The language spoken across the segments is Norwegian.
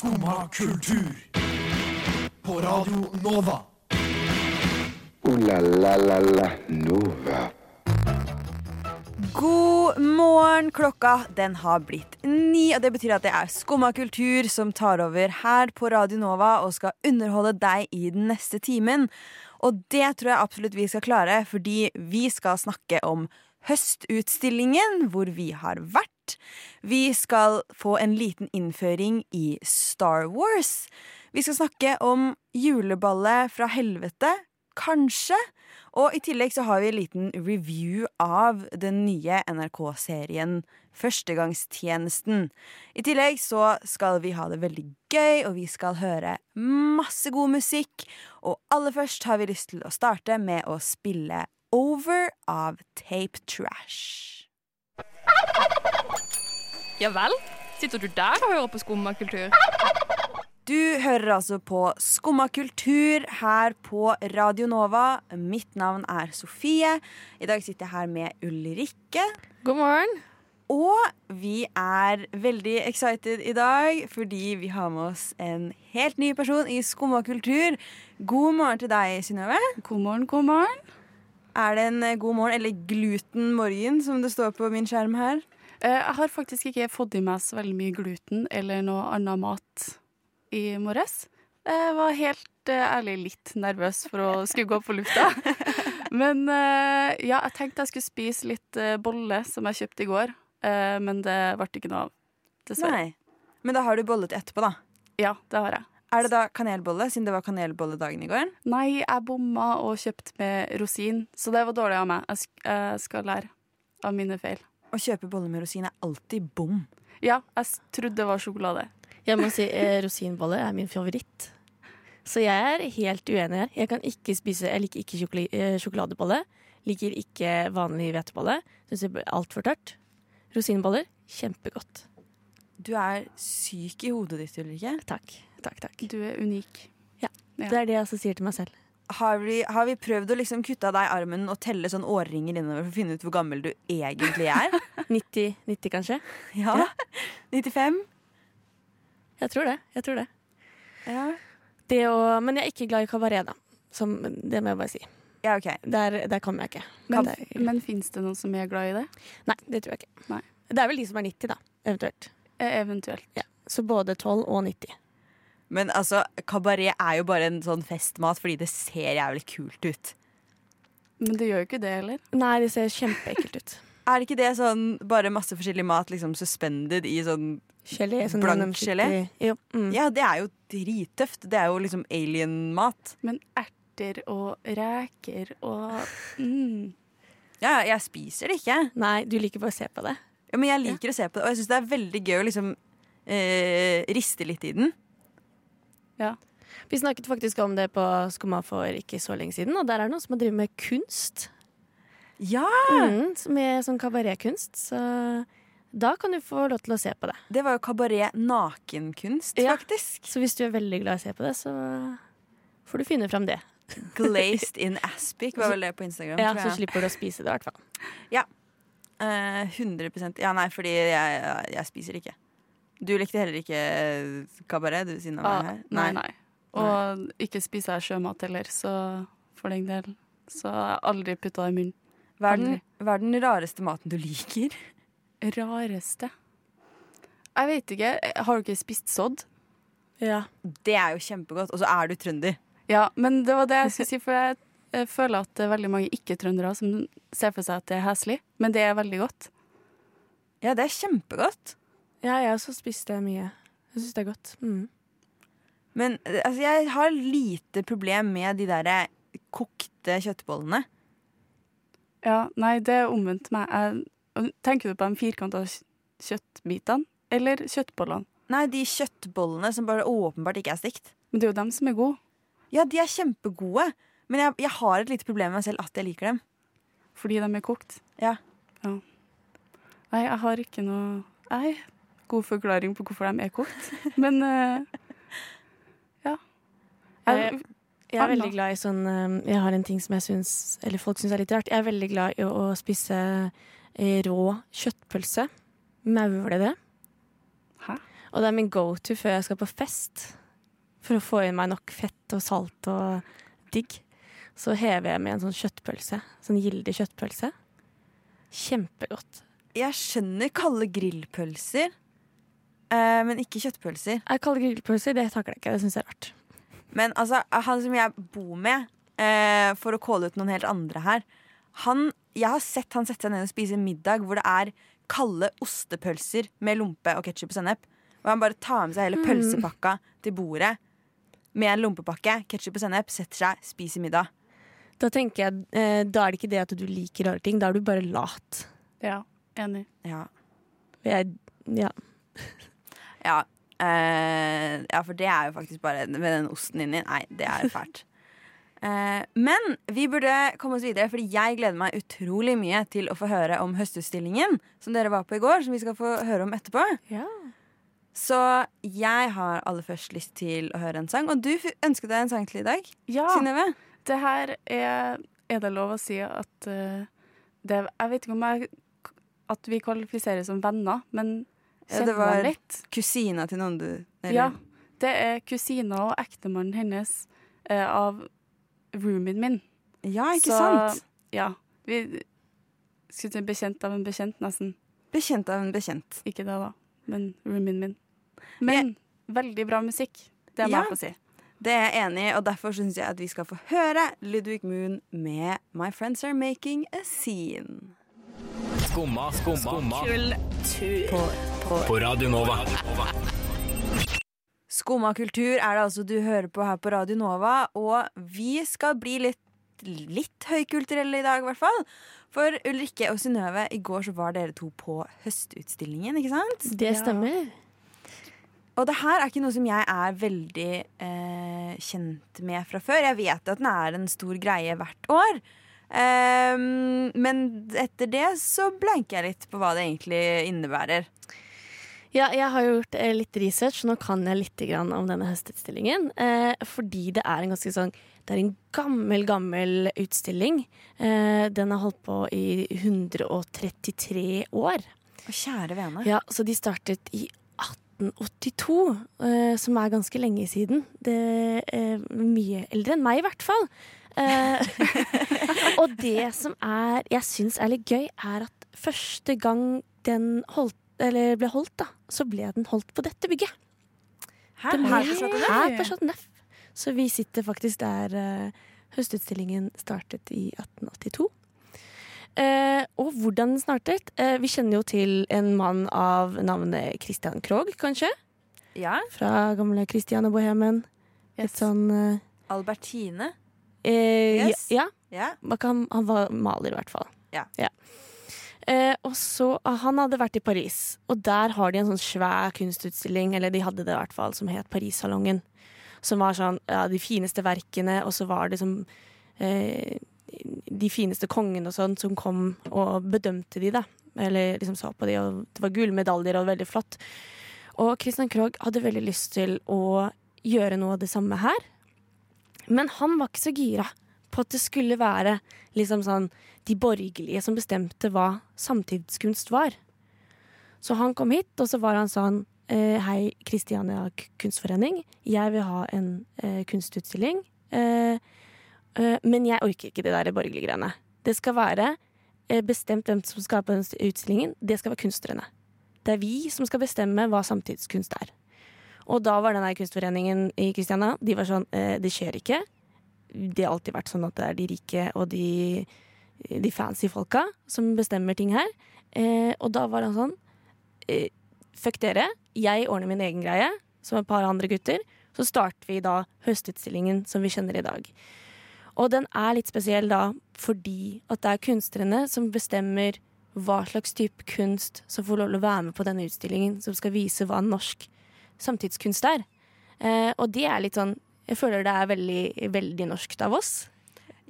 Skumma kultur. På Radio Nova. O-la-la-la-la Nova. God morgen! Klokka den har blitt ni, og det betyr at det er Skumma kultur som tar over her på Radio Nova og skal underholde deg i den neste timen. Og det tror jeg absolutt vi skal klare, fordi vi skal snakke om Høstutstillingen, hvor vi har vært. Vi skal få en liten innføring i Star Wars. Vi skal snakke om juleballet fra helvete, kanskje. Og i tillegg så har vi en liten review av den nye NRK-serien Førstegangstjenesten. I tillegg så skal vi ha det veldig gøy, og vi skal høre masse god musikk. Og aller først har vi lyst til å starte med å spille Over av Tape Trash. Ja vel? Sitter du der og hører på skummakultur? Du hører altså på Skumma kultur her på Radio Nova. Mitt navn er Sofie. I dag sitter jeg her med Ulrikke. God morgen. Og vi er veldig excited i dag fordi vi har med oss en helt ny person i Skumma kultur. God morgen til deg, Synnøve. God morgen, god morgen. Er det en eh, god morgen, eller gluten morgen, som det står på min skjerm her? Eh, Jeg har faktisk ikke fått i meg så veldig mye gluten eller noe annen mat i morges. Jeg var helt eh, ærlig litt nervøs for å skulle gå på lufta. Men eh, ja, jeg tenkte jeg skulle spise litt bolle som jeg kjøpte i går, men det ble ikke noe av. Dessverre. Nei. Men da har du bollet etterpå, da. Ja, det har jeg. Er det da kanelbolle, siden det var kanelbolledagen i går? Nei, jeg bomma og kjøpte med rosin, så det var dårlig av meg. Jeg skal lære av mine feil. Å kjøpe bolle med rosin er alltid bom. Ja, jeg trodde det var sjokolade. Jeg må si eh, rosinbolle er min favoritt. Så jeg er helt uenig her. Jeg kan ikke spise Jeg liker ikke eh, sjokoladebolle. Liker ikke vanlig hvetebolle. Syns det blir altfor tørt. Rosinboller kjempegodt. Du er syk i hodet ditt, Ulrikke. Takk. Takk, takk. Du er unik. Ja. Det er det jeg også sier til meg selv. Har vi, har vi prøvd å liksom kutte av deg armen og telle sånn årringer innover for å finne ut hvor gammel du egentlig er? 90, 90 kanskje? Ja? 95? Jeg tror det. Jeg tror det. Ja. det å, men jeg er ikke glad i kabaret, da. Som, det må jeg bare si. Ja, OK. Der, der kommer jeg ikke. Men, Kan- men fins det noen som er glad i det? Nei, det tror jeg ikke. Nei. Det er vel de som er 90, da. Eventuelt. Eh, Eventuelt. Ja. Så både 12 og 90. Men altså, kabaret er jo bare en sånn festmat fordi det ser jævlig kult ut. Men det gjør jo ikke det heller. Nei, det ser kjempeekkelt ut. Er det ikke det sånn bare masse forskjellig mat liksom suspended i sånn Gelé, sånn Blank gelé? Jo. Mm. Ja, det er jo drittøft. Det er jo liksom alien-mat. Men erter og reker og mm. Ja, jeg spiser det ikke. Nei, du liker bare å se på det. Ja, men jeg liker å se på det, og jeg syns det er veldig gøy å liksom eh, riste litt i den. Vi snakket faktisk om det på Skumma for ikke så lenge siden, og der er det noen som har drevet med kunst. Ja! Mm, med sånn kabaretkunst. Så da kan du få lov til å se på det. Det var jo kabaret nakenkunst, Ja. faktisk. Så hvis du er veldig glad i å se på det, så får du finne fram det. Glazed in aspic var vel det på Instagram. Ja, Så slipper du å spise det, i hvert fall. Eh, 100% Ja, nei, fordi jeg, jeg spiser ikke. Du likte heller ikke kabaret, du, siden av ah, her? Nei, nei. Og ikke spiser jeg sjømat heller, så for den del. Så jeg har aldri putta det i munnen. Hva er, den, hva er den rareste maten du liker? Rareste Jeg vet ikke. Har du ikke spist sodd? Ja. Det er jo kjempegodt. Og så er du trønder. Ja, men det var det jeg skulle si, for jeg, jeg føler at det er veldig mange ikke-trøndere som ser for seg at det er heslig, men det er veldig godt. Ja, det er kjempegodt. Ja, jeg også spiste mye. Jeg syns det er godt. Mm. Men eh, altså, jeg har lite problem med de der kokte kjøttbollene. Ja, nei, det er omvendt meg. Jeg, tenker du på de firkanta kj- kjøttbitene, eller kjøttbollene? Nei, de kjøttbollene som bare åpenbart ikke er stekt. Men det er jo dem som er gode, Ja, de er kjempegode, men jeg, jeg har et lite problem med meg selv at jeg liker dem. fordi de er kokt. Ja. Ja. Nei, jeg har ikke noe Nei, god forklaring på hvorfor de er kokt, men eh, ja. Jeg, Jeg er veldig glad i sånn um, Jeg har en ting som jeg syns Eller folk syns er litt rart. Jeg er veldig glad i å, å spise eh, rå kjøttpølse. Maule det det? Hæ? Og det er min go-to før jeg skal på fest. For å få i meg nok fett og salt og digg. Så hever jeg med en sånn kjøttpølse. Sånn gildig kjøttpølse. Kjempegodt. Jeg skjønner kalde grillpølser, eh, men ikke kjøttpølser. Jeg kaller grillpølser, det takler jeg ikke. Det syns jeg er rart. Men altså, han som jeg bor med, eh, for å calle ut noen helt andre her han, Jeg har sett han sette seg ned og spise middag hvor det er kalde ostepølser med lompe og ketsjup og sennep. Og han bare tar med seg hele pølsepakka til bordet med en lompepakke, ketsjup og sennep, setter seg, spiser middag. Da tenker jeg, eh, da er det ikke det at du liker rare ting, da er du bare lat. Ja, enig. Ja, Jeg, ja. Ja. Eh, ja, for det er jo faktisk bare med den osten inni. Nei, det er fælt. Eh, men vi burde komme oss videre, Fordi jeg gleder meg utrolig mye til å få høre om høstutstillingen som dere var på i går. Som vi skal få høre om etterpå. ja. Så jeg har aller først lyst til å høre en sang. Og du ønsket deg en sang til i dag, Ja, Synnøve. det her er Er det lov å si at uh, det, Jeg vet ikke om jeg At vi kvalifiserer som venner, men Ja, det var- Kusina til noen du eller- Ja. Det er kusina og ektemannen hennes eh, av roomien min. ja, ikke Så- sant? Ja. Vi skulle si bekjent av en bekjent, nesten. Bekjent av en bekjent. Ikke det, da, men roomien min. Men veldig bra musikk. Det må Ja. jeg få si. Det er jeg enig i, og derfor syns jeg at vi skal få høre Ludvig Moon med My Friends Are Making a Scene. Skumma, skumma, på Radio Nova. Skumma kultur er det altså du hører på her på Radio Nova, og vi skal bli litt, litt høykulturelle i dag, i hvert fall. For Ulrikke og Synnøve, i går så var dere to på Høstutstillingen, ikke sant? Det stemmer. Og det her er ikke noe som jeg er veldig eh, kjent med fra før. Jeg vet at den er en stor greie hvert år. Ehm, men etter det så blanker jeg litt på hva det egentlig innebærer. Ja, jeg har gjort eh, litt research, nå kan jeg litt om denne høstutstillingen. Eh, fordi det er en ganske sånn Det er en gammel, gammel utstilling. Eh, den har holdt på i 133 år. Å, kjære vene. Ja, Så de startet i 1882, eh, som er ganske lenge siden. Det er mye eldre enn meg, i hvert fall. Og det som er jeg syns er litt gøy, er at første gang den holdt, eller ble holdt, da, så ble den holdt på dette bygget. Her, De her her på Chateau Neuf. Så vi sitter faktisk der uh, høstutstillingen startet i 1882. Uh, og hvordan den startet Uh, Vi kjenner jo til en mann av navnet Christian Krogh, kanskje? Ja. Fra gamle Christian og Bohemen. Litt sånn eh, Albertine. eh, Yes. Ja, Ja. kan, han var maler, i hvert fall. Ja. Eh, og så, ah, Han hadde vært i Paris, og der har de en sånn svær kunstutstilling, eller de hadde det i hvert fall, som het Parissalongen. Som var sånn ja, de fineste verkene, og så var det som eh, de fineste kongene og sånn som kom og bedømte de, da. Eller liksom så på de, og det var gullmedaljer og veldig flott. Og Christian Krogh hadde veldig lyst til å gjøre noe av det samme her. Men han var ikke så gira på at det skulle være liksom sånn de borgerlige som bestemte hva samtidskunst var. Så han kom hit, og så var han sånn eh, Hei, Kristiania Kunstforening. Jeg vil ha en eh, kunstutstilling. Eh, eh, men jeg orker ikke det der borgerlige greiene. Det skal være eh, bestemt hvem som skal på den utstillingen. Det skal være kunstnerne. Det er vi som skal bestemme hva samtidskunst er. Og da var denne kunstforeningen i Kristiania De var sånn eh, Det skjer ikke. Det har alltid vært sånn at det er de rike og de, de fancy folka som bestemmer ting her. Eh, og da var han sånn eh, Fuck dere. Jeg ordner min egen greie, som et par andre gutter. Så starter vi da høstutstillingen som vi kjenner i dag. Og den er litt spesiell da fordi at det er kunstnerne som bestemmer hva slags type kunst som får lov til å være med på denne utstillingen, som skal vise hva norsk samtidskunst er. Eh, og det er litt sånn Jeg føler det er veldig, veldig norskt av oss.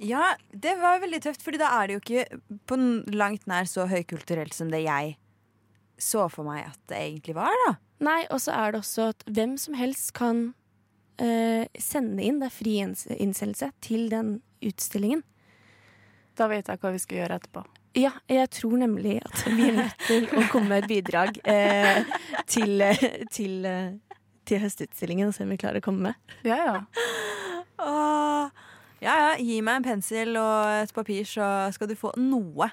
Ja, det var veldig tøft, Fordi da er det jo ikke på langt nær så høykulturelt som det jeg så for meg at det egentlig var. da Nei, og så er det også at hvem som helst kan eh, sende inn, det er fri inns- innsendelse, til den utstillingen. Da vet jeg hva vi skal gjøre etterpå. Ja, jeg tror nemlig at vi er nødt til å komme med et bidrag eh, til, eh, til, eh, til høstutstillingen og se om vi klarer å komme med. Ja, ja. Åh. Ja, ja, gi meg en pensel og et papir, så skal du få noe.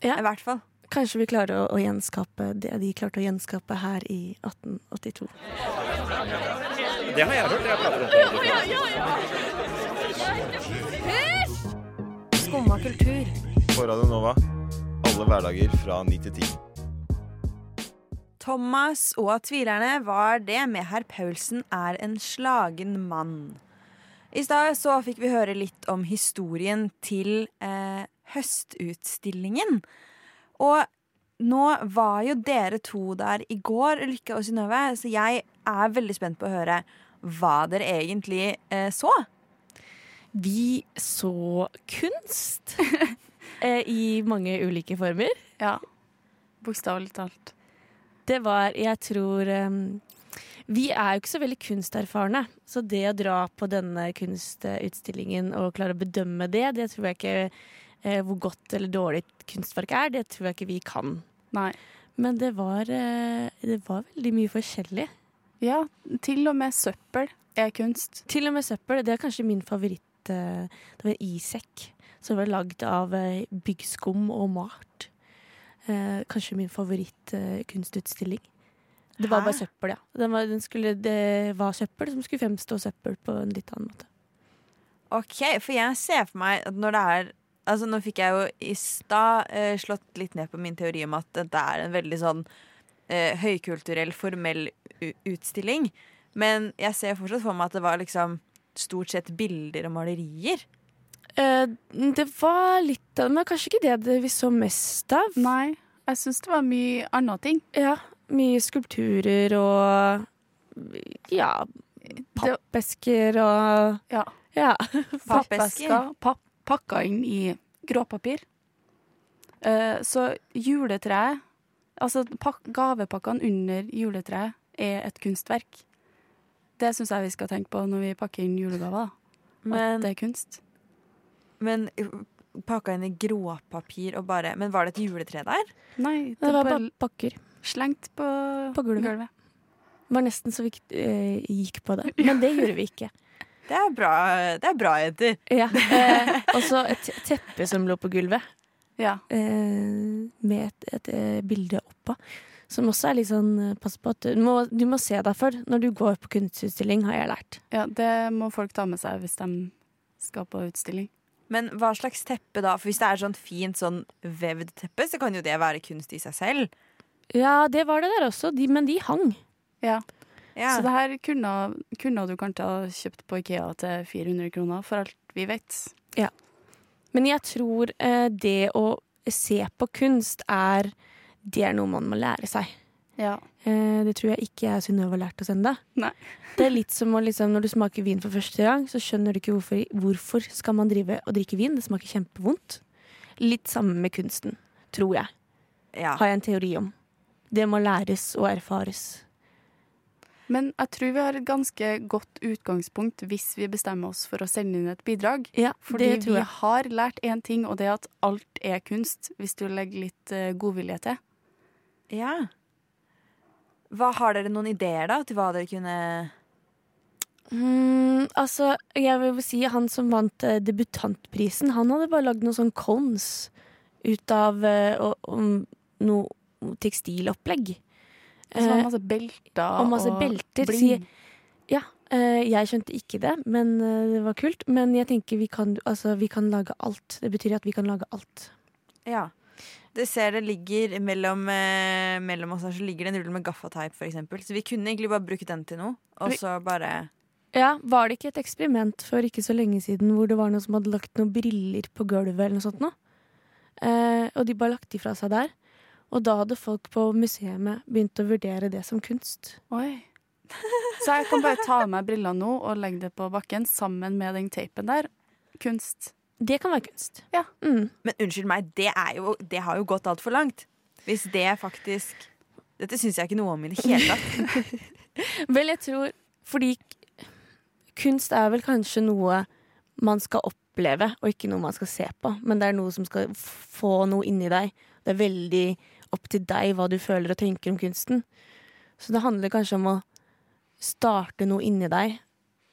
Ja. I hvert fall. Kanskje vi klarer å, å gjenskape det de klarte å gjenskape her i 1882. Det har jeg hørt. Jeg prater om Skumma kultur. På Radio Nova. Alle hverdager fra 9 til 10. Thomas og tvilerne var det med herr Paulsen er en slagen mann. I stad så fikk vi høre litt om historien til eh, høstutstillingen. Og nå var jo dere to der i går, Lykke og Synnøve, så jeg er veldig spent på å høre hva dere egentlig eh, så. Vi så kunst eh, i mange ulike former. ja. Bokstavelig talt. Det var, jeg tror um, Vi er jo ikke så veldig kunsterfarne, så det å dra på denne kunstutstillingen og klare å bedømme det, det tror jeg ikke eh, hvor godt eller dårlig kunstverk er, det tror jeg ikke vi kan. Nei. Men det var, eh, det var veldig mye forskjellig. Ja, til og med søppel er kunst. Til og med søppel. Det er kanskje min favoritt. eh, Det var en isekk som var lagd av eh, byggskum og malt. Eh, Kanskje min favoritt-kunstutstilling. Det var Hæ? bare søppel, ja. Den var, den skulle, det var søppel som skulle fremstå søppel på en litt annen måte. Ok, for jeg ser for meg at når det er Altså Nå fikk jeg jo i stad eh, slått litt ned på min teori om at dette er en veldig sånn eh, høykulturell, formell utstilling. Men jeg ser fortsatt for meg at det var liksom stort sett bilder og malerier. Eh, det var litt av Men kanskje ikke det, det vi så mest av. Nei, jeg syns det var mye andre ting. Ja, mye skulpturer og ja, pappesker og Ja. ja. Pappesker papp, pakka inn i gråpapir. Uh, så juletreet Altså pak gavepakkene under juletreet er et kunstverk. Det syns jeg vi skal tenke på når vi pakker inn julegaver. Men, At det er kunst. Men uh, pakka inn i gråpapir og bare Men var det et juletre der? Nei, Det var bare pakker. slengt på, På gulvet. Det var nesten så vi eh, gikk på det. Men det gjorde vi ikke. Det er bra, det er bra jenter. Ja. Eh, og så et teppe som lå på gulvet, Ja. eh, med et, et et bilde oppå. Som også er litt sånn eh, Pass på at du må, du må se deg for når du går på kunstutstilling, har jeg lært. ja, det må folk ta med seg hvis de skal på utstilling. Men hva slags teppe da? For hvis det er sånn fint sånn vevd teppe, så kan jo det være kunst i seg selv. Ja, det var det der også, de, men de hang. Ja. Ja. Så det her kunne, kunne du kanskje ha kjøpt på Ikea til 400 kroner, for alt vi vet. Men jeg tror eh, det å se på kunst er Det er noe man må lære seg. Ja. Eh, det tror jeg ikke jeg og Synnøve har lært oss ennå. Det er litt som å liksom, når du smaker vin for første gang, så skjønner du ikke hvorfor, hvorfor skal man drive og drikke vin. Det smaker kjempevondt. Litt samme med kunsten, tror jeg. ja. Har jeg en teori om. Det må læres og erfares. Men jeg tror vi har et ganske godt utgangspunkt hvis vi bestemmer oss for å sende inn et bidrag. Ja, Fordi det tror vi har lært én ting, og det er at alt er kunst, hvis du legger litt uh, godvilje til. ja. Hva Har dere noen ideer da til hva dere kunne Mm, altså, jeg vil si han som vant eh, debutantprisen, han hadde bare lagd noen sånn cones ut av eh, og, og noe tekstilopplegg. Og så var det Eh, masse belter og masse belter, bling. ja, eh, jeg skjønte ikke det, men eh, det var kult. Men jeg tenker vi kan, altså, vi kan lage alt. Det betyr at vi kan lage alt. Ja. Det ser det ligger mellom, eh, mellom oss her så ligger det en rull med gaffateip, eksempel. Så vi kunne egentlig bare brukt den til noe, og Vi- så bare Ja, Var det ikke et eksperiment for ikke så lenge siden hvor det var noen som hadde lagt noen briller på gulvet eller noe sånt nå? Eh, og de bare lagt de fra seg der. Og da hadde folk på museet begynt å vurdere det som kunst. Oi. Så jeg kan bare ta av meg brillene nå og legge det på bakken sammen med den teipen der. Kunst. Det kan være kunst. Ja. Mm. Men unnskyld meg, det, er jo, det har jo gått altfor langt. Hvis det faktisk Dette syns jeg ikke noe om i det hele tatt. Vel, jeg tror Fordi kunst er vel kanskje noe man skal oppleve, og ikke noe man skal se på. Men det er noe som skal få noe inni deg. Det er veldig opp til deg hva du føler og tenker om kunsten. Så det handler kanskje om å starte noe inni deg.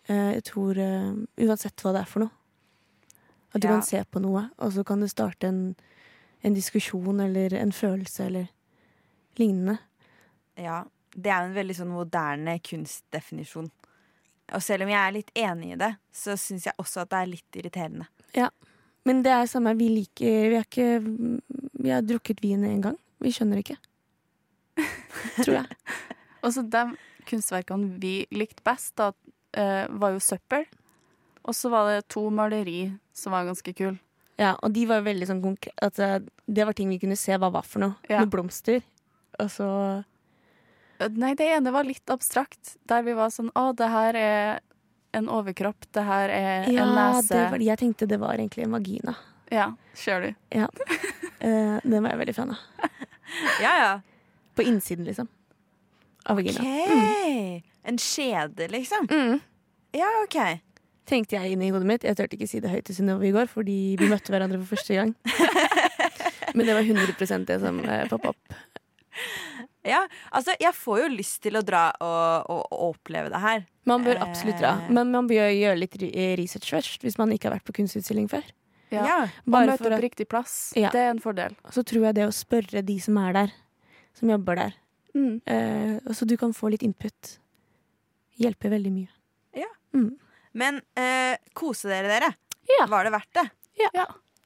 Eh, jeg tror eh, Uansett hva det er for noe. At du Ja. kan se på noe, og så kan det starte en, en diskusjon eller en følelse eller lignende. Ja, det er jo en veldig sånn moderne kunstdefinisjon. Og selv om jeg er litt enig i det, så syns jeg også at det er litt irriterende. Ja, Men det er samme, vi liker Vi har ikke Vi har drukket vin én gang. Vi skjønner ikke. Tror jeg. Og så de kunstverkene vi likte best, da, eh, var jo søppel. Og så var det to maleri som var ganske kule. Ja, og de var veldig sånn konkre- at eh, Det var ting vi kunne se hva var for noe. Ja. Noen blomster. Og så Nei, det ene var litt abstrakt, der vi var sånn Å, det her er en overkropp, det her er Ja, en nese. det var, jeg tenkte det var egentlig en vagina. Ja, ser du. Ja. Eh, den var jeg veldig fan av. Ja, ja. På innsiden, liksom. Av OK! Mm. En skjede, liksom. Mm. Ja, OK. Tenkte jeg inni hodet mitt. Jeg turte ikke si det høyt til Synnøve i går, fordi vi møtte hverandre for første gang. Men det var 100 det som eh, poppa opp. Ja, altså, jeg får jo lyst til å dra og, og, og oppleve det her. Man bør absolutt dra, Eh. men man bør gjøre litt research først, hvis man ikke har vært på kunstutstilling før. Ja. Ja. Og Bare møte for opp riktig plass. Ja. Det er en fordel. Og så tror jeg det å spørre de som er der, som jobber der, Mm. eh, så du kan få litt input, hjelper veldig mye. Ja. Mm. Men eh, kose dere, dere. Ja. Var det verdt det? Ja.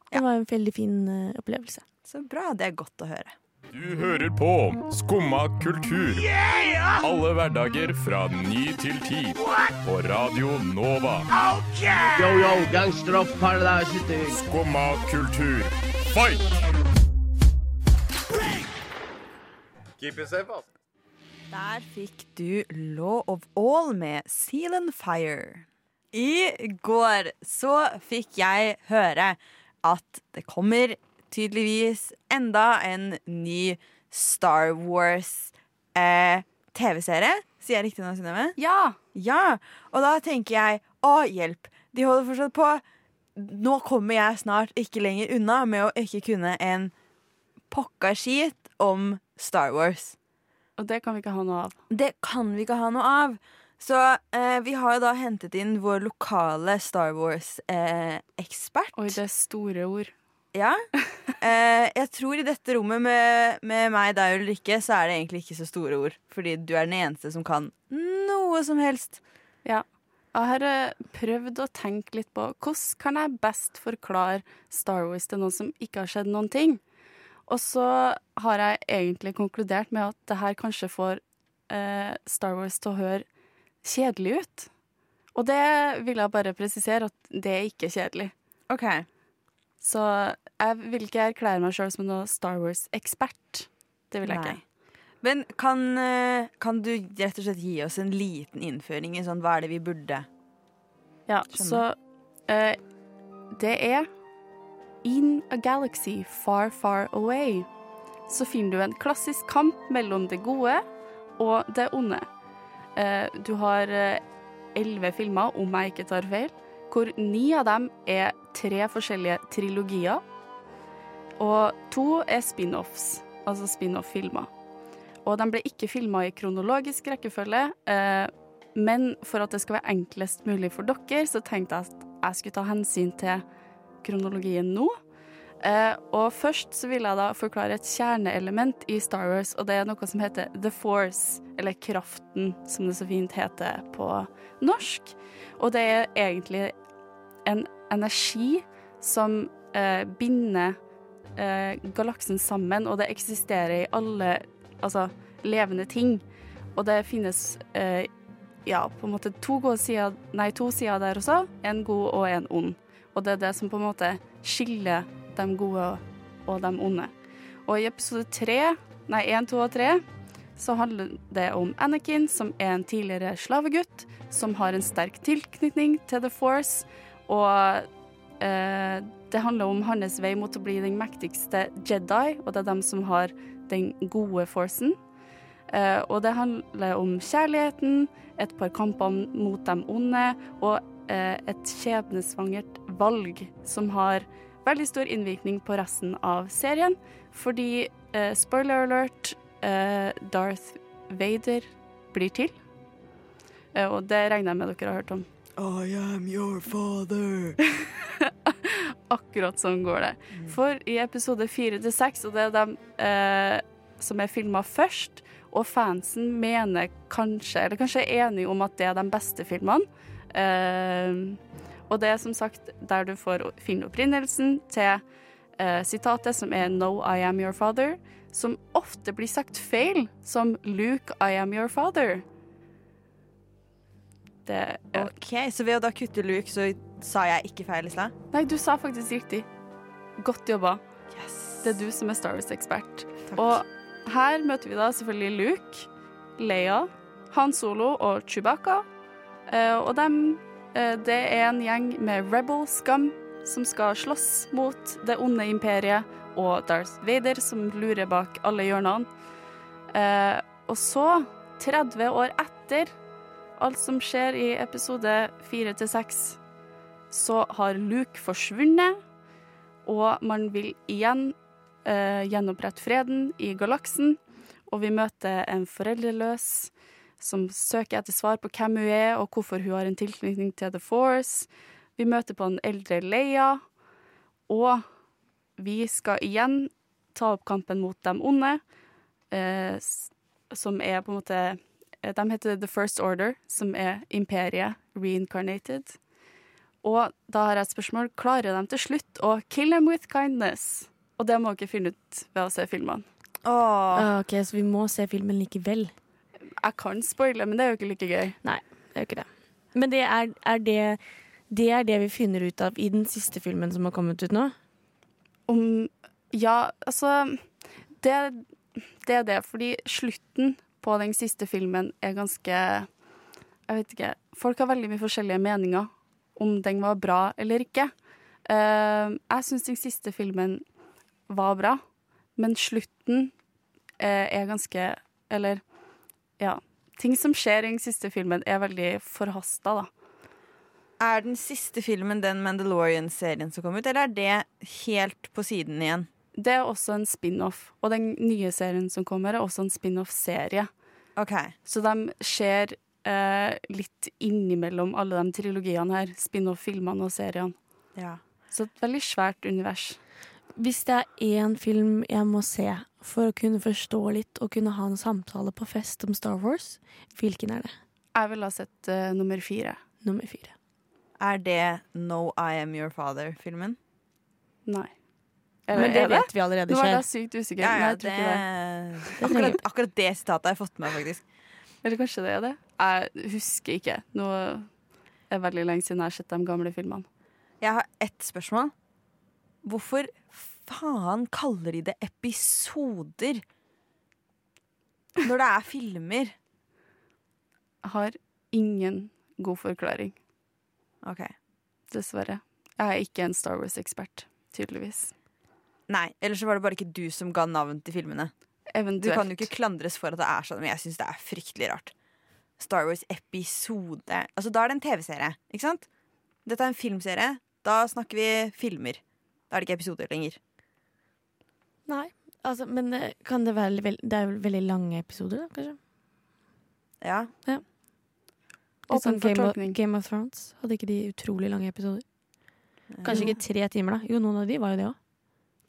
Det var en veldig fin uh, opplevelse. Så bra. Det er godt å høre. Du hører på Skumma kultur. Alle hverdager fra ny til ti. På Radio Nova. Yo, yo, gangsteropp, paradise. Skumma kultur, fight! Keep it safe, ass. Der fikk du Law of All med Seal and Fire. I går så fikk jeg høre at det kommer tydeligvis enda en ny Star Wars eh, TV-serie. Sier jeg riktig nå, Synnøve? Ja! Ja. Og da tenker jeg å, hjelp. De holder fortsatt på. Nå kommer jeg snart ikke lenger unna med å ikke kunne en pokka skit om Star Wars. Og det kan vi ikke ha noe av. Det kan vi ikke ha noe av. Så eh, vi har jo da hentet inn vår lokale Star Wars-ekspert. Oi, det er store ord. ja. Eh, jeg tror i dette rommet med, med meg, deg og Ulrikke, så er det egentlig ikke så store ord. Fordi du er den eneste som kan noe som helst. Ja. Jeg har eh, prøvd å tenke litt på hvordan kan jeg best forklare Star Wars til noen som ikke har skjedd noen ting. Og så har jeg egentlig konkludert med at det her kanskje får eh, Star Wars til å høre kjedelig ut. Og det vil jeg bare presisere at det er ikke kjedelig. Ok. Så jeg vil ikke erklære meg sjøl som noen Star Wars-ekspert. Det vil jeg Nei. ikke. Men kan, eh, kan du rett og slett gi oss en liten innføring i sånn hva er det vi burde Ja, Skjønner. så eh, det er In a galaxy far, far away så finner du en klassisk kamp mellom det gode og det onde. Eh, du har eh, elleve filmer, om jeg ikke tar feil, hvor ni av dem er tre forskjellige trilogier. Og to er spin-offs, altså spin-off-filmer. Og de ble ikke filma i kronologisk rekkefølge, eh, men for at det skal være enklest mulig for dere, så tenkte jeg at jeg skulle ta hensyn til kronologien nå. Eh, og først så vil jeg da forklare et kjerneelement i Star Wars, og det er noe som heter The Force, eller Kraften, som det så fint heter på norsk. Og det er egentlig en energi som eh, binder eh, galaksen sammen, og det eksisterer i alle altså, levende ting. Og det finnes eh, ja, på en måte to, sider, nei, to sider der også, en god og en ond. Og det er det som på en måte skiller de gode og de onde. Og i episode tre, nei, én, to og tre, så handler det om Anakin, som er en tidligere slavegutt, som har en sterk tilknytning til The Force, og eh, det handler om hans vei mot å bli den mektigste Jedi, og det er dem som har den gode forcen. Eh, og det handler om kjærligheten, et par kamper mot de onde, og eh, et skjebnesvangert valg som har veldig stor innvirkning på resten av serien. Fordi, eh, spoiler alert, eh, Darth Vader blir til. Eh, og det regner jeg med dere har hørt om. I am your father. Akkurat sånn går det. For i episode fire til seks, og det er dem eh, som er filma først, og fansen mener kanskje, eller kanskje er enige om at det er de beste filmene. Eh, og det er som sagt der du får finne opprinnelsen til eh, sitatet som er 'No, I am your father', som ofte blir sagt feil som 'Luke, I am your father'. Det er OK, så ved å da kutte Luke, så sa jeg ikke feil i stad? Nei, du sa faktisk riktig. Godt jobba. Det er du som er Star Wars-ekspert. Og her møter vi da selvfølgelig Luke, Leia, Han Solo og Chewbacca. Eh, og dem, eh, det er en gjeng med rebel scum som skal slåss mot det onde imperiet og Darth Vader, som lurer bak alle hjørnene. Eh, og så, 30 år etter alt som skjer i episode 4 til 6, så har Luke forsvunnet, og man vil igjen eh, gjenopprette freden i galaksen. Og vi møter en foreldreløs som søker etter svar på hvem hun er, og hvorfor hun har en tilknytning til The Force. Vi møter på den eldre Leia, og vi skal igjen ta opp kampen mot de onde, eh, som er på en måte eh, De heter The First Order, som er imperiet reincarnated. Og da har jeg et spørsmål. Klarer de til slutt å kill them with kindness? Og det må dere finne ut ved å se filmene. Ah, Ok, Så vi må se filmen likevel? Jeg kan spoile, men det er jo ikke like gøy. Nei, det er jo ikke det. Men det er, er det det er det vi finner ut av i den siste filmen som har kommet ut nå? Om Ja, altså Det, det er det, fordi slutten på den siste filmen er ganske Jeg vet ikke. Folk har veldig mye forskjellige meninger om den var bra eller ikke. Eh, jeg syns den siste filmen var bra, men slutten eh, er ganske Eller, ja. Ting som skjer i den siste filmen, er veldig forhasta, da. Er den siste filmen den Mandalorian-serien som kom ut, eller er det helt på siden igjen? Det er også en spin-off, og den nye serien som kommer, er også en spin-off-serie. Okay. Så de ser eh, litt innimellom alle de trilogiene her, spin-off-filmene og seriene. Ja. Så et veldig svært univers. Hvis det er én film jeg må se for å kunne forstå litt og kunne ha en samtale på fest om Star Wars, hvilken er det? Jeg ville ha sett uh, nummer fire. Nummer fire. Er det No I Am Your Father-filmen? Nei. Men det vet vi allerede Nå var det jeg sykt usikker. Ja, ja, det, det. akkurat, akkurat det sitatet har jeg fått med meg, faktisk. Eller kanskje det er det? Jeg husker ikke. Nå er det veldig lenge siden jeg har sett de gamle filmene. Jeg har ett spørsmål. Hvorfor faen kaller de det episoder når det er filmer? Jeg har ingen god forklaring, OK. dessverre. Jeg er ikke en Star Wars-ekspert, tydeligvis. Nei, ellers så var det bare ikke du som ga navn til filmene. Du kan jo ikke klandres for at det er sånn, men jeg syns det er fryktelig rart. Star Wars-episode Altså, da er det en TV-serie, ikke sant? Dette er en filmserie. Da snakker vi filmer. Da er det ikke episoder lenger. Nei, altså, men eh, kan det være Det er jo veldig lange episoder, da, kanskje? Ja. Litt Åpen sånn Game of. Game of Thrones. Hadde ikke de utrolig lange episoder? Kanskje ikke tre timer, da. Jo, noen av de var jo det òg.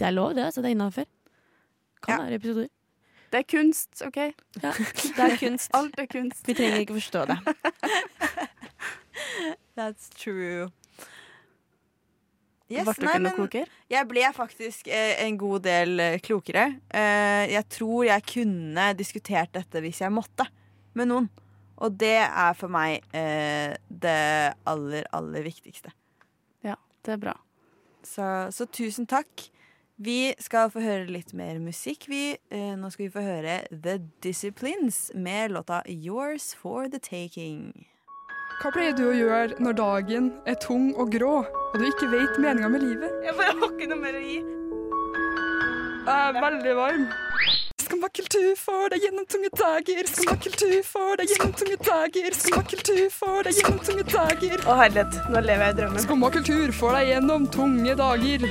Det er lov, det. Så det er innafor. Kan Ja. være episoder. Det er kunst, OK? Ja, det er kunst. Alt er kunst. Vi trenger ikke forstå det. That's true. Yes, Ble du nei, ikke noe klokere? jeg ble faktisk eh, en god del eh, klokere. Eh, jeg tror jeg kunne diskutert dette hvis jeg måtte, med noen. Og det er for meg eh, det aller, aller viktigste. Ja, det er bra. Så, så tusen takk. Vi skal få høre litt mer musikk. Vi, eh, nå skal vi få høre The Disciplines med låta Yours for the Taking. Hva pleier du å gjøre når dagen er tung og grå, og du ikke vet meninga med livet? Jeg bare har ikke noe mer å gi. Jeg er veldig varm. Skummakultur for deg gjennom tunge dager. Skummakultur for deg gjennom tunge dager. Skummakultur for deg gjennom tunge dager. Å herlighet, nå lever jeg i drømmen. Skummakultur for deg gjennom tunge dager.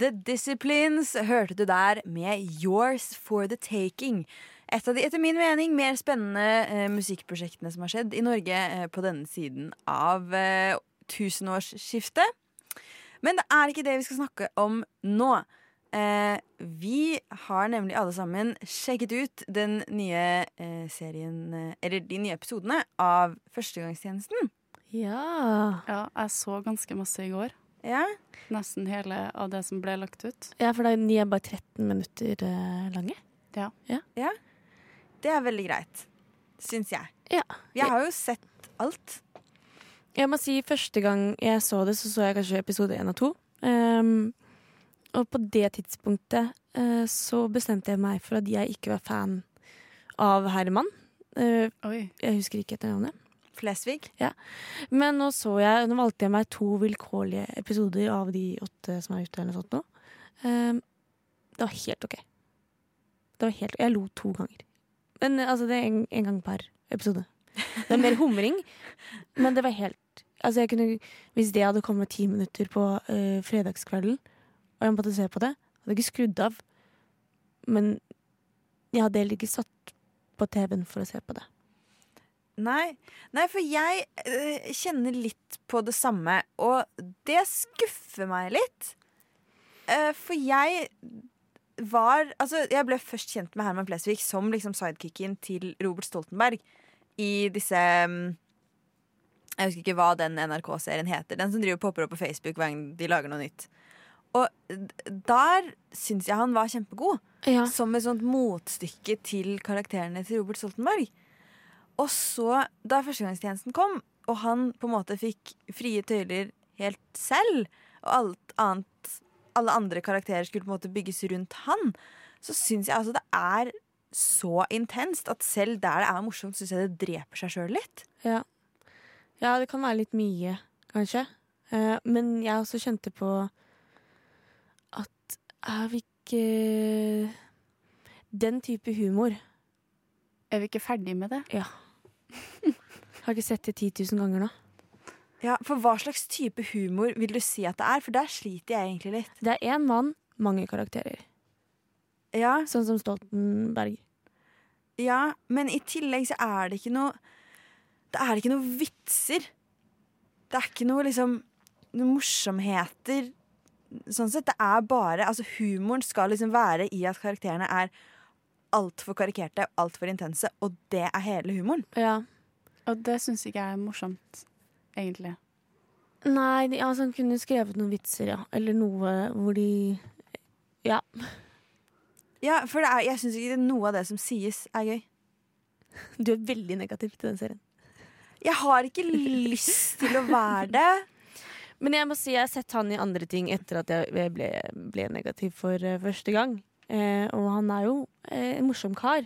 The Disciplines hørte du der med Yours for the Taking. Et av de etter min mening mer spennende eh, musikkprosjektene som har skjedd i Norge eh, på denne siden av eh, tusenårsskiftet. Men det er ikke det vi skal snakke om nå. Eh, vi har nemlig alle sammen sjekket ut den nye eh, serien Eller de nye episodene av Førstegangstjenesten. Ja. ja. Jeg så ganske masse i går. Ja. Nesten hele av det som ble lagt ut. Ja, for de er bare 13 minutter lange. Ja. ja. ja. Det er veldig greit. Syns jeg. Ja. Jeg har jo sett alt. Jeg må si Første gang jeg så det, så så jeg kanskje episode én og to. Um, og på det tidspunktet uh, så bestemte jeg meg for at jeg ikke var fan av Herman. Uh, jeg husker ikke etter navnet. Flesvig? Ja. Men nå så jeg Nå valgte jeg meg to vilkårlige episoder av de åtte som er ute. eller noe sånt nå. Um, det var helt OK. Det var helt, jeg lo to ganger. Men altså, det er en, en gang per episode. Det er mer humring, men det var helt Altså, jeg kunne Hvis det hadde kommet ti minutter på uh, fredagskvelden, og jeg måtte se på det, hadde jeg ikke skrudd av. Men jeg hadde heller ikke satt på TV-en for å se på det. Nei, Nei for jeg uh, kjenner litt på det samme, og det skuffer meg litt. Uh, for jeg var Altså, jeg ble først kjent med Herman Flesvig som liksom sidekicken til Robert Stoltenberg i disse um, Jeg husker ikke hva den NRK-serien heter. Den som driver popper opp på Facebook hver gang de lager noe nytt. Og der syns jeg han var kjempegod. Ja. Som et sånt motstykke til karakterene til Robert Stoltenberg. Og så, da førstegangstjenesten kom, og han på en måte fikk frie tøyler helt selv, og alt annet, alle andre karakterer skulle på en måte bygges rundt han, så syns jeg altså det er så intenst at selv der det er morsomt, syns jeg det dreper seg sjøl litt. Ja. ja, det kan være litt mye, kanskje. Eh, men jeg også kjente på at er vi ikke Den type humor Er vi ikke ferdig med det? Ja. Har ikke sett det 10 000 ganger nå. Ja, For hva slags type humor vil du si at det er? For der sliter jeg egentlig litt. Det er én mann, mange karakterer. Ja. Sånn som Stoltenberg. Ja, men i tillegg så er det ikke noe Det er ikke noe vitser. Det er ikke noe liksom noe morsomheter. Sånn sett. Det er bare Altså, humoren skal liksom være i at karakterene er altfor karikerte, altfor intense, og det er hele humoren. Ja. Og det syns ikke jeg er morsomt, egentlig. Nei, de, altså, han kunne skrevet noen vitser, ja. Eller noe hvor de Ja. Ja, for er, jeg syns ikke noe av det som sies, er gøy. Du er veldig negativ til den serien. Jeg har ikke lyst til å være det. Men jeg må si jeg har sett han i andre ting etter at jeg ble, ble negativ for uh, første gang. Eh, og han er jo eh, en morsom kar.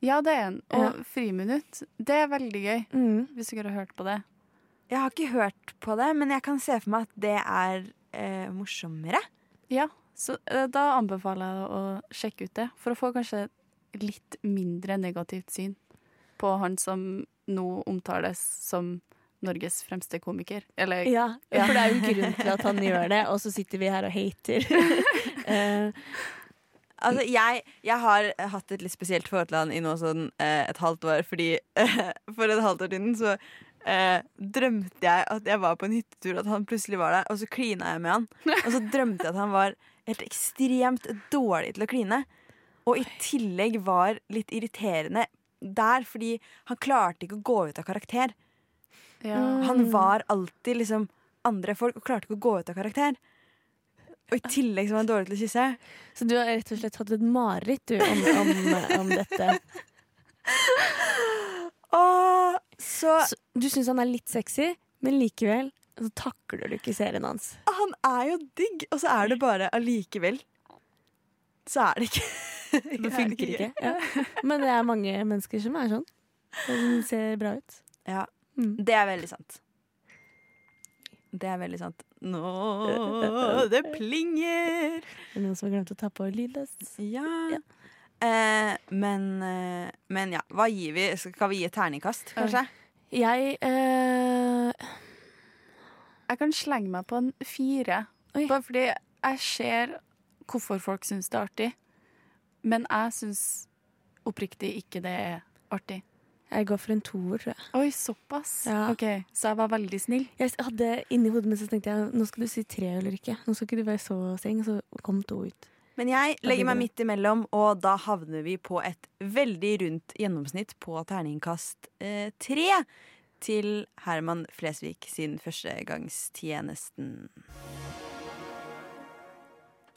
Ja, det er han. Og Ja. Friminutt, det er veldig gøy. Mm. Hvis dere har hørt på det. Jeg har ikke hørt på det, men jeg kan se for meg at det er eh, morsommere. Ja, så eh, da anbefaler jeg å sjekke ut det, for å få kanskje litt mindre negativt syn på han som nå omtales som Norges fremste komiker. Eller Ja, for det er jo grunn til at han gjør det, og så sitter vi her og hater. uh, Altså, jeg, jeg har hatt et litt spesielt forhold til han i nå sånn uh, et halvt år, fordi uh, for et halvt år siden så eh, drømte jeg at jeg var på en hyttetur, at han plutselig var der, og så klina jeg med han. Og så drømte jeg at han var helt ekstremt dårlig til å kline. Og i tillegg var litt irriterende der, fordi han klarte ikke å gå ut av karakter. Ja. Han var alltid liksom andre folk og klarte ikke å gå ut av karakter. Og i tillegg så var han dårlig til å kysse. Så du har rett og slett hatt et mareritt du, om, om, om dette. Åh, så Så du syns han er litt sexy, men likevel så takler du ikke serien hans. Han er jo digg, og så er det bare allikevel. Så er det ikke Det funker ikke. Ja. Men det er mange mennesker som er sånn. Som ser bra ut. Ja, Mm. det er veldig sant. Det er veldig sant. Nå, det plinger! Det Er noen som har glemt å ta på lydløs? Ja. Eh, men, eh, men ja, hva gir vi? Skal vi gi et terningkast, kanskje? Jeg eh, Jeg kan slenge meg på en fire. Bare fordi jeg ser hvorfor folk syns det er artig. Men jeg syns oppriktig ikke det er artig. Jeg går for en toer, tror jeg. Oi, såpass? Ja. Ok, Så jeg var veldig snill. Jeg hadde inni hodet mitt så tenkte jeg nå skal du si tre eller ikke. Nå skal ikke du være så streng. Og så kom to ut. Men jeg legger meg midt imellom, og da havner vi på et veldig rundt gjennomsnitt på terningkast eh, tre til Herman Flesvig sin førstegangstjenesten.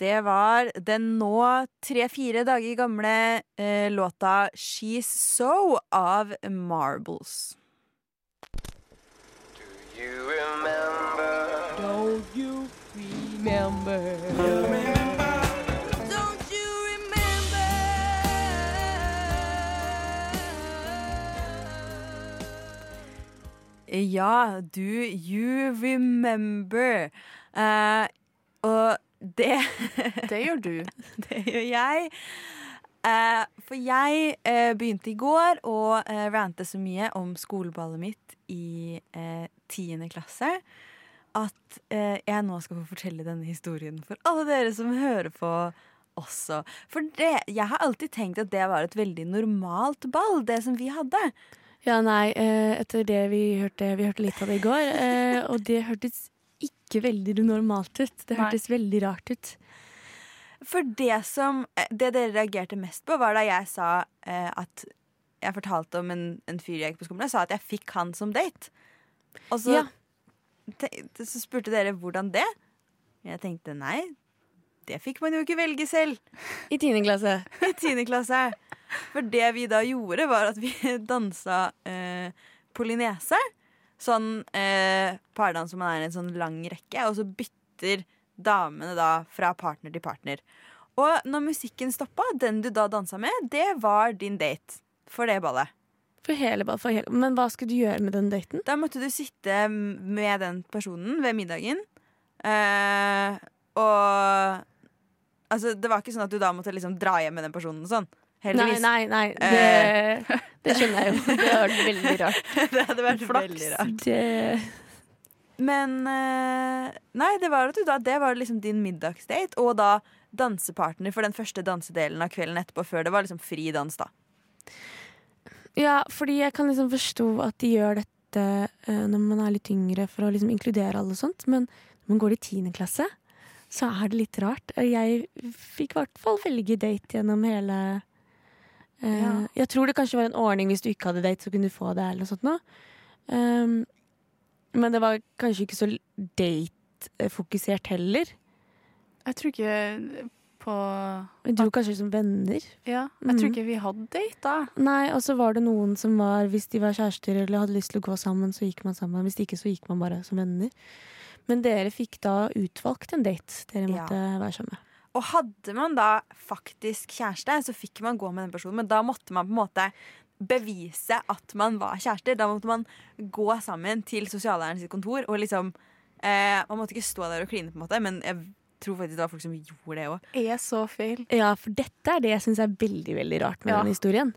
Det var den nå tre-fire dager gamle eh, låta She's So av Marbles. Don't you remember? Don't Ja, do you remember? Uh, og det Det gjør du. det gjør jeg. Uh, for jeg uh, begynte i går å uh, rante så mye om skoleballet mitt i tiende klasse at jeg nå skal få fortelle denne historien for alle dere som hører på også. For det, jeg har alltid tenkt at det var et veldig normalt ball, det som vi hadde. Ja, nei, eh, etter det vi hørte Vi hørte litt av det i går, eh, og det hørtes ikke veldig normalt ut. Det Nei. hørtes veldig rart ut. For det som eh, Det dere reagerte mest på, var da jeg sa at Jeg fortalte om en, en fyr jeg gikk på skolen med, sa at jeg fikk han som date. Og så, Ja. så spurte dere hvordan det. Jeg tenkte nei, det fikk man jo ikke velge selv. I tiende klasse. I tiende klasse. For det vi da gjorde, var at vi dansa eh, polynese. Sånn eh, pardans som man er i en sånn lang rekke, og så bytter damene da fra partner til partner. Og når musikken stoppa, den du da dansa med, det var din date for det ballet. For hele, ballet, for hele. Men hva skulle du gjøre med den daten? Da måtte du sitte med den personen ved middagen. Eh, og Altså, det var ikke sånn at du da måtte liksom dra hjem med den personen og sånn. Heldigvis. Nei, nei, nei. Eh. Det, det skjønner jeg jo. Det vært veldig rart. det hadde vært veldig rart. Det, Men eh, Nei, det var da Det var liksom din middagsdate, og da dansepartner for den første dansedelen av kvelden etterpå, før det var liksom fri dans, da. ja, fordi jeg kan liksom forstå at de gjør dette eh, når man er litt yngre, for å liksom inkludere alle og sånt. Men når man går i tiende klasse, så er det litt rart. Jeg fikk i hvert fall velge date gjennom hele uh, Ja. Jeg tror det kanskje var en ordning hvis du ikke hadde date, så kunne du få det, eller noe sånt noe. Um, men det var kanskje ikke så date-fokusert heller. Jeg tror ikke på Vi dro kanskje som venner. Ja, jeg tror Mhm. ikke vi hadde date da. Nei, og så var det noen som var Hvis de var kjærester eller hadde lyst til å gå sammen, så gikk man sammen. Hvis ikke, så gikk man bare som venner. Men dere fikk da utvalgt en date dere Ja. måtte være sammen med. Og hadde man da faktisk kjæreste, så fikk man gå med den personen, men da måtte man på en måte bevise at man var kjærester. Da måtte man gå sammen til sosiallæreren sitt kontor og liksom eh, Man måtte ikke stå der og kline, på en måte, men jeg tror faktisk det var folk som gjorde det òg. Er så feil. Ja, for dette er det jeg syns er veldig veldig rart med Ja. den historien.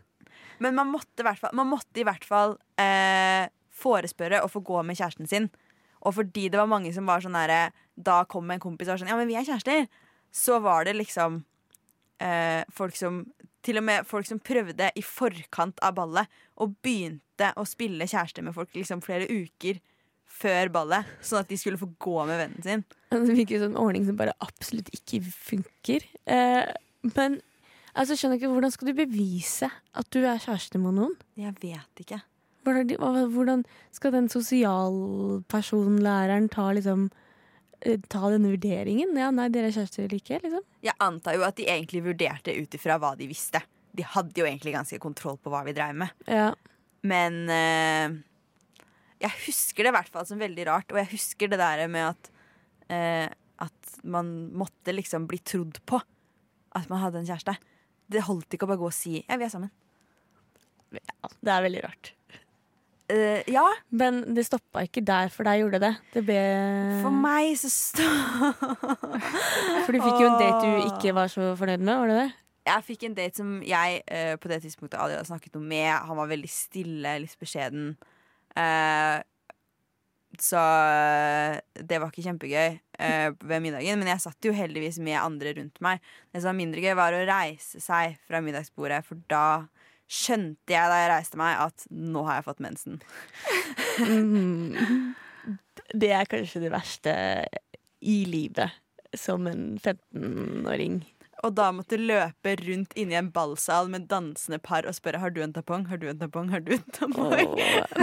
Men man måtte, i hvert fall, man måtte i hvert fall eh, forespørre å få gå med kjæresten sin. Og fordi det var mange som var sånn derre Da kom en kompis og var sånn Ja, men vi er kjærester. Så var det liksom eh, folk som Til og med folk som prøvde i forkant av ballet og begynte å spille kjæreste med folk liksom flere uker før ballet, sånn at de skulle få gå med vennen sin. Det virker som en ordning som bare absolutt ikke funker. Eh, men altså, skjønner ikke, hvordan skal du bevise at du er kjæreste med noen? Jeg vet ikke. Hvordan, skal den sosialpersonlæreren ta liksom eh, Ta denne vurderingen? Ja, nei, dere er kjærester eller ikke? Liksom. Jeg antar jo at de egentlig vurderte ut ifra hva de visste. De hadde jo egentlig ganske kontroll på hva vi dreiv med. Ja. Men eh, jeg husker det i hvert fall som veldig rart, og jeg husker det der med at eh, At man måtte liksom bli trodd på at man hadde en kjæreste. Det holdt ikke å bare gå og si 'ja, vi er sammen'. Det er veldig rart. Eh, ja. Men det stoppa ikke der for deg, gjorde det? Det ble For meg så stå... For du fikk jo en date du ikke var så fornøyd med, var det det? Jeg fikk en date som jeg uh, på det tidspunktet aldri hadde snakket noe med. Han var veldig stille, litt beskjeden. Uh, så det var ikke kjempegøy ved middagen. Men jeg satt jo heldigvis med andre rundt meg. Det som var mindre gøy, var å reise seg fra middagsbordet, for da skjønte jeg da jeg reiste meg, at nå har jeg fått mensen. Mm. Det er kanskje det verste i livet som en 15-åring. Og da måtte løpe rundt inni en ballsal med dansende par og spørre har du en tampong, har du en tampong, har du en tampong.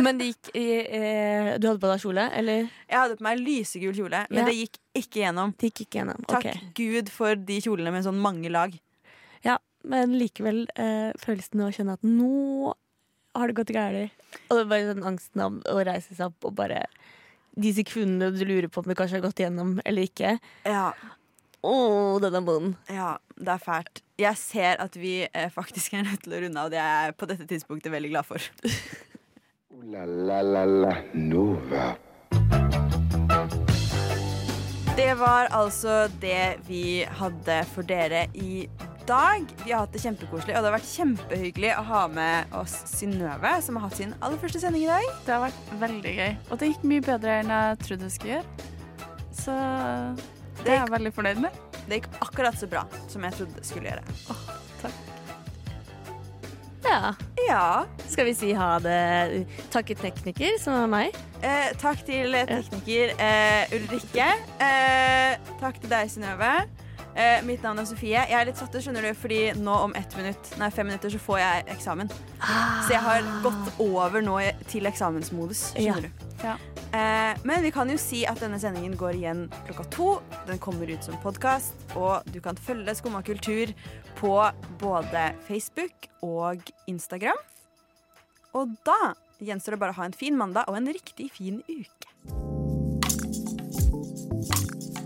Men det gikk eh, Du hadde på deg kjole, eller? Jeg hadde på meg lysegul kjole, men Ja. det gikk ikke gjennom. Det gikk ikke gjennom. Takk ok. Gud for de kjolene med sånn mange lag. Ja, men likevel eh, følelsen av å kjenne at nå har det gått galt. Og det er bare den angsten av å reise seg opp og bare De sekundene du lurer på om du kanskje har gått gjennom eller ikke. Ja. Å, den er vond. Ja, det er fælt. Jeg ser at vi eh, faktisk er nødt til å runde av. Det er jeg på dette tidspunktet veldig glad for. La la la la Nova. Det var altså det vi hadde for dere i dag. Vi har hatt det kjempekoselig, og det har vært kjempehyggelig å ha med oss Synnøve, som har hatt sin aller første sending i dag. Det har vært veldig gøy. Og det gikk mye bedre enn jeg trodde det skulle gjøre. Så det er jeg veldig fornøyd med. Det gikk akkurat så bra som jeg trodde det skulle gjøre. Ja. Ja. Skal vi si ha det? Takke tekniker, som er meg. Eh, takk til tekniker eh, Ulrikke. Eh, takk til deg, Synnøve. Eh, mitt navn er Sofie. Jeg er litt satt ut, skjønner du, fordi nå om ett minutt, nei, fem minutter så får jeg eksamen. Så jeg har gått over nå til eksamensmodus, skjønner Ja. du. Ja. Eh, men vi kan jo si at denne sendingen går igjen klokka to. Den kommer ut som podkast, og du kan følge Skumma kultur på både Facebook og Instagram. Og da gjenstår det bare å ha en fin mandag og en riktig fin uke.